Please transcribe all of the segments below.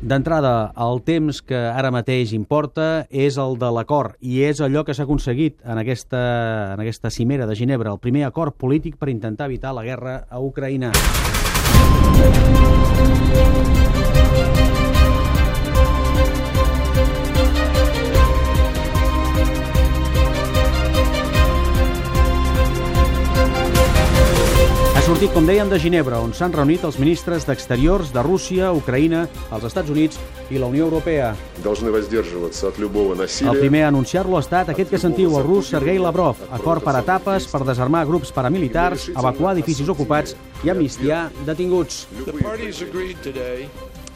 D'entrada, el temps que ara mateix importa és el de l'acord i és allò que s'ha aconseguit en aquesta, en aquesta cimera de Ginebra, el primer acord polític per intentar evitar la guerra a Ucraïna. sortit, com dèiem, de Ginebra, on s'han reunit els ministres d'Exteriors de Rússia, Ucraïna, els Estats Units i la Unió Europea. El primer a anunciar-lo ha estat aquest que sentiu, el rus Sergei Lavrov, acord per etapes per desarmar grups paramilitars, evacuar edificis ocupats i amnistiar detinguts. The parties agreed today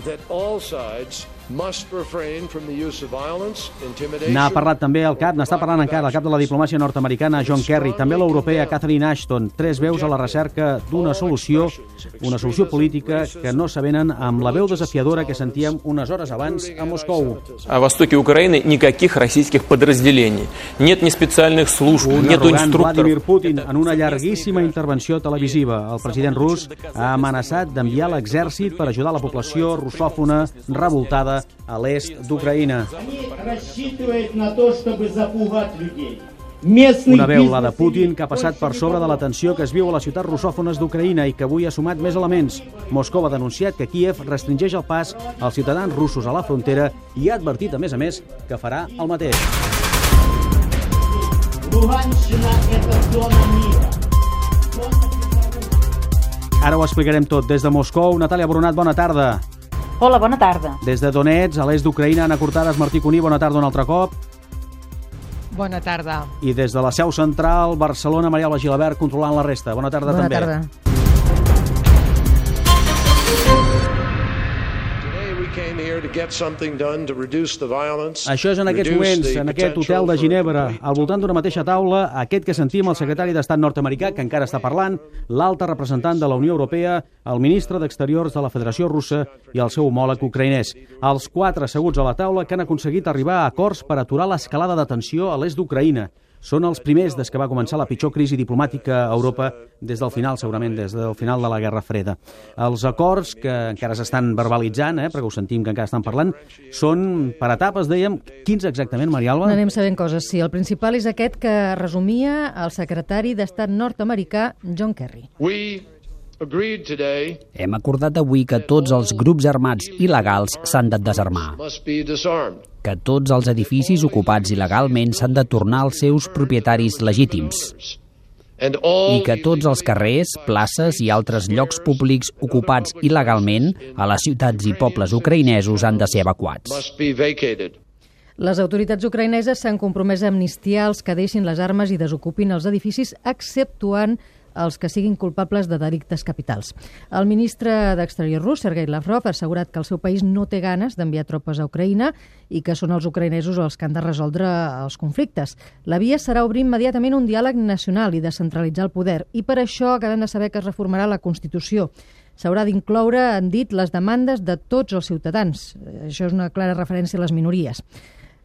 that all sides must refrain from the use of violence, intimidation, N'ha parlat també el cap, n'està parlant encara el cap de la diplomàcia nord-americana, John Kerry, també l'europea Catherine Ashton, tres veus a la recerca d'una solució, una solució política que no s'avenen amb la veu desafiadora que sentíem unes hores abans a Moscou. О востоке Украины никаких российских подразделений. Нет ни специальных служб, Un нету arrogant Vladimir инструкторов. Putin en una llarguíssima intervenció televisiva. El president rus ha amenaçat d'enviar l'exèrcit per ajudar la població russòfona revoltada avançada a l'est d'Ucraïna. Una veu, la de Putin, que ha passat per sobre de la tensió que es viu a les ciutats russòfones d'Ucraïna i que avui ha sumat més elements. Moscou ha denunciat que Kiev restringeix el pas als ciutadans russos a la frontera i ha advertit, a més a més, que farà el mateix. Ara ho explicarem tot des de Moscou. Natàlia Brunat, bona tarda. Hola, bona tarda. Des de Donetsk, a l'est d'Ucraïna, Anna Cortades, Martí Cuní, bona tarda un altre cop. Bona tarda. I des de la seu central, Barcelona, Maria Alba Gilabert, controlant la resta. Bona tarda Bona també. tarda. Això és en aquests moments, en aquest hotel de Ginebra, al voltant d'una mateixa taula, aquest que sentim el secretari d'Estat nord-americà, que encara està parlant, l'alta representant de la Unió Europea, el ministre d'Exteriors de la Federació Russa i el seu homòleg ucraïnès. Els quatre asseguts a la taula que han aconseguit arribar a acords per aturar l'escalada de tensió a l'est d'Ucraïna. Són els primers des que va començar la pitjor crisi diplomàtica a Europa des del final, segurament, des del final de la Guerra Freda. Els acords, que encara s'estan verbalitzant, eh, perquè ho sentim que encara estan parlant, són per etapes, dèiem, 15 exactament, Maria Alba? Anem sabent coses. Sí, el principal és aquest que resumia el secretari d'Estat nord-americà John Kerry. We Hem acordat avui que tots els grups armats il·legals s'han de desarmar, que tots els edificis ocupats il·legalment s'han de tornar als seus propietaris legítims. I que tots els carrers, places i altres llocs públics ocupats il·legalment a les ciutats i pobles ucraïnesos han de ser evacuats. Les autoritats ucraïneses s'han compromès a amnistiar els que deixin les armes i desocupin els edificis, exceptuant els que siguin culpables de delictes capitals. El ministre d'Exterior rus, Sergei Lavrov, ha assegurat que el seu país no té ganes d'enviar tropes a Ucraïna i que són els ucraïnesos els que han de resoldre els conflictes. La via serà obrir immediatament un diàleg nacional i descentralitzar el poder. I per això acabem de saber que es reformarà la Constitució. S'haurà d'incloure, han dit, les demandes de tots els ciutadans. Això és una clara referència a les minories.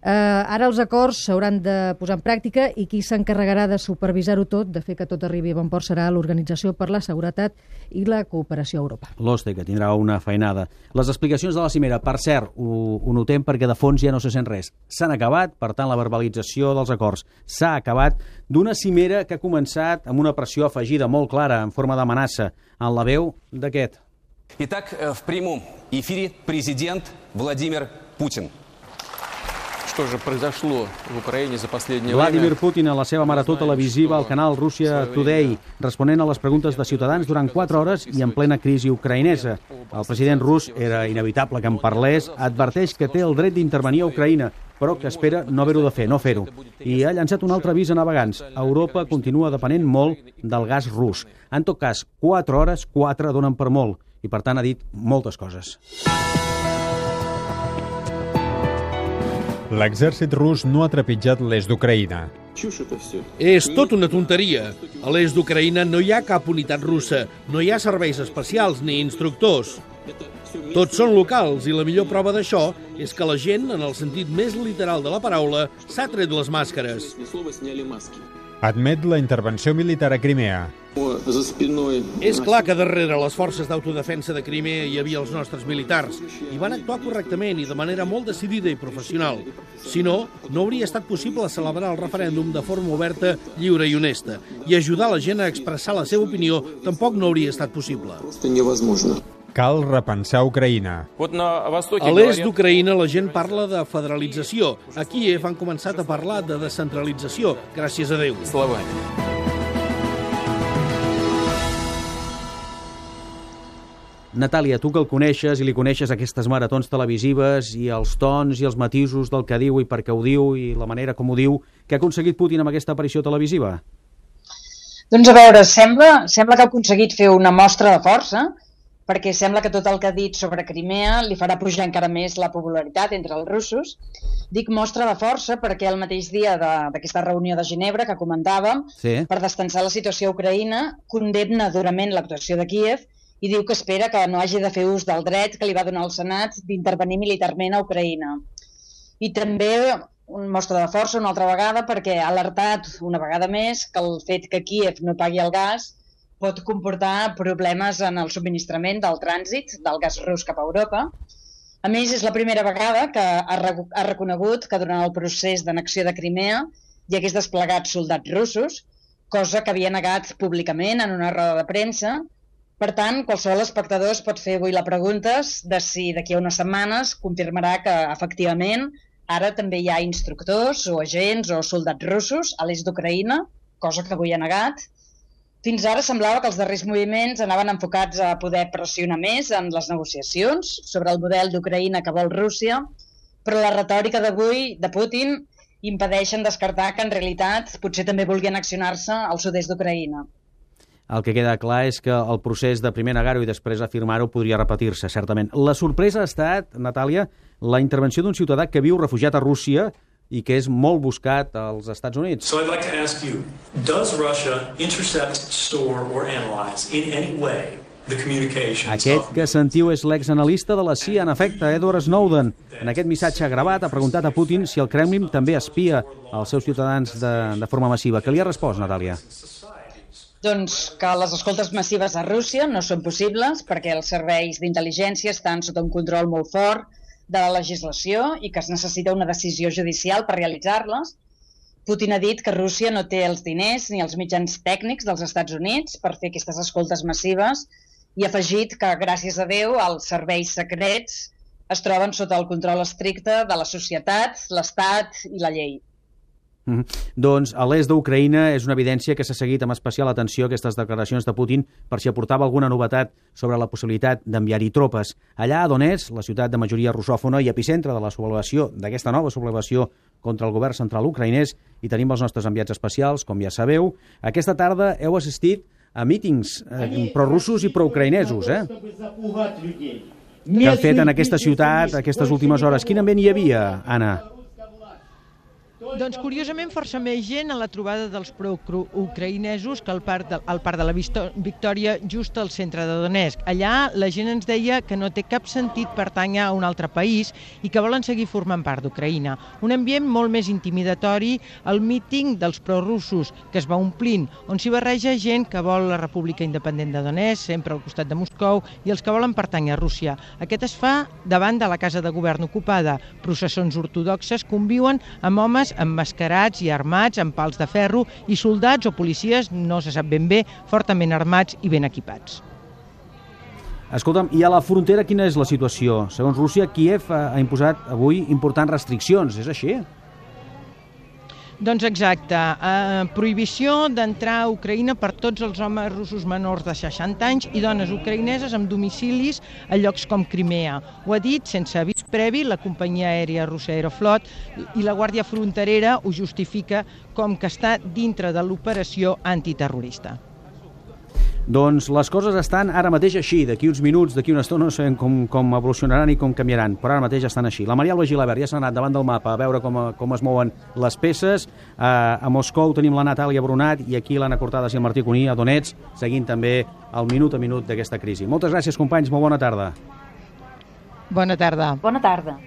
Uh, ara els acords s'hauran de posar en pràctica i qui s'encarregarà de supervisar-ho tot, de fer que tot arribi a bon port, serà l'Organització per la Seguretat i la Cooperació a Europa. L'OSCE, que tindrà una feinada. Les explicacions de la cimera, per cert, ho, ho notem perquè de fons ja no se sent res. S'han acabat, per tant, la verbalització dels acords s'ha acabat d'una cimera que ha començat amb una pressió afegida molt clara, en forma d'amenaça, en la veu d'aquest. Итак, э, в прямом эфире президент Владимир Путин. Vladimir Putin a la seva marató televisiva al canal Rússia Today, responent a les preguntes de ciutadans durant 4 hores i en plena crisi ucraïnesa. El president rus, era inevitable que en parlés, adverteix que té el dret d'intervenir a Ucraïna, però que espera no haver-ho de fer, no fer-ho. I ha llançat un altre avís a navegants. Europa continua depenent molt del gas rus. En tot cas, 4 hores, 4 donen per molt. I per tant ha dit moltes coses. L'exèrcit rus no ha trepitjat l'est d'Ucraïna. És tot una tonteria. A l'est d'Ucraïna no hi ha cap unitat russa, no hi ha serveis especials ni instructors. Tots són locals i la millor prova d'això és que la gent, en el sentit més literal de la paraula, s'ha tret les màscares. Admet la intervenció militar a Crimea. És clar que darrere les forces d'autodefensa de Crimea hi havia els nostres militars i van actuar correctament i de manera molt decidida i professional. Si no, no hauria estat possible celebrar el referèndum de forma oberta, lliure i honesta. I ajudar la gent a expressar la seva opinió tampoc no hauria estat possible. Cal repensar Ucraïna. A l'est d'Ucraïna la gent parla de federalització. A Kiev han començat a parlar de descentralització, gràcies a Déu. Natàlia, tu que el coneixes i li coneixes aquestes maratons televisives i els tons i els matisos del que diu i per què ho diu i la manera com ho diu, què ha aconseguit Putin amb aquesta aparició televisiva? Doncs a veure, sembla, sembla que ha aconseguit fer una mostra de força, perquè sembla que tot el que ha dit sobre Crimea li farà pujar encara més la popularitat entre els russos. Dic mostra de força perquè el mateix dia d'aquesta reunió de Ginebra que comentàvem, Sí. per destensar la situació a Ucraïna, condemna durament l'actuació de Kiev i diu que espera que no hagi de fer ús del dret que li va donar el Senat d'intervenir militarment a Ucraïna. I també un mostra de força una altra vegada perquè ha alertat una vegada més que el fet que Kiev no pagui el gas pot comportar problemes en el subministrament del trànsit del gas rus cap a Europa. A més, és la primera vegada que ha, ha reconegut que durant el procés d'annexió de Crimea hi hagués desplegat soldats russos, cosa que havia negat públicament en una roda de premsa. Per tant, qualsevol espectador es pot fer avui la pregunta de si d'aquí a unes setmanes confirmarà que, efectivament, ara també hi ha instructors o agents o soldats russos a l'est d'Ucraïna, cosa que avui ha negat. Fins ara semblava que els darrers moviments anaven enfocats a poder pressionar més en les negociacions sobre el model d'Ucraïna que vol Rússia, però la retòrica d'avui de Putin impedeixen descartar que en realitat potser també vulgui annexionar-se al sud-est d'Ucraïna. El que queda clar és que el procés de primer negar-ho i després afirmar-ho podria repetir-se, certament. La sorpresa ha estat, Natàlia, la intervenció d'un ciutadà que viu refugiat a Rússia i que és molt buscat als Estats Units. So I'd like to ask you, does Russia intercept, store, or analyze in any way Aquest que sentiu és l'exanalista de la CIA, en efecte, Edward Snowden. En aquest missatge gravat ha preguntat a Putin si el Kremlin també espia als seus ciutadans de, de forma massiva. Què li ha respost, Natàlia? Doncs que les escoltes massives a Rússia no són possibles perquè els serveis d'intel·ligència estan sota un control molt fort de la legislació i que es necessita una decisió judicial per realitzar-les. Putin ha dit que Rússia no té els diners ni els mitjans tècnics dels Estats Units per fer aquestes escoltes massives i ha afegit que, gràcies a Déu, els serveis secrets es troben sota el control estricte de la societat, l'Estat i la llei. Mm -hmm. Doncs a l'est d'Ucraïna és una evidència que s'ha seguit amb especial atenció aquestes declaracions de Putin per si aportava alguna novetat sobre la possibilitat d'enviar-hi tropes. Allà a Donetsk, la ciutat de majoria russòfona i epicentre de la sublevació d'aquesta nova sublevació contra el govern central ucraïnès, i tenim els nostres enviats especials, com ja sabeu. Aquesta tarda heu assistit a mítings eh, prorussos i proucraïnesos, eh? que han fet en aquesta ciutat aquestes últimes hores. Quin ambient hi havia, Anna? Doncs curiosament força més gent a la trobada dels pro-ucraïnesos que al parc, de, al parc de la Victòria just al centre de Donetsk. Allà la gent ens deia que no té cap sentit pertànyer a un altre país i que volen seguir formant part d'Ucraïna. Un ambient molt més intimidatori al míting dels prorussos que es va omplint, on s'hi barreja gent que vol la República Independent de Donetsk, sempre al costat de Moscou, i els que volen pertànyer a Rússia. Aquest es fa davant de la Casa de Govern ocupada. Processons ortodoxes conviuen amb homes emmascarats i armats amb pals de ferro i soldats o policies, no se sap ben bé, fortament armats i ben equipats. Escolta'm, i a la frontera quina és la situació? Segons Rússia, Kiev ha imposat avui importants restriccions, és així? Doncs exacte, eh, prohibició d'entrar a Ucraïna per tots els homes russos menors de 60 anys i dones ucraïneses amb domicilis a llocs com Crimea. Ho ha dit sense avís previ la companyia aèria russa Aeroflot i la Guàrdia Fronterera ho justifica com que està dintre de l'operació antiterrorista. Doncs les coses estan ara mateix així, d'aquí uns minuts, d'aquí una estona, no sabem com, com evolucionaran i com canviaran, però ara mateix estan així. La Maria Alba Gilabert ja s'ha anat davant del mapa a veure com, com es mouen les peces. Uh, a Moscou tenim la Natàlia Brunat i aquí l'Anna Cortades i el Martí Cuní a Donetsk, seguint també el minut a minut d'aquesta crisi. Moltes gràcies, companys, molt bona tarda. Bona tarda. Bona tarda.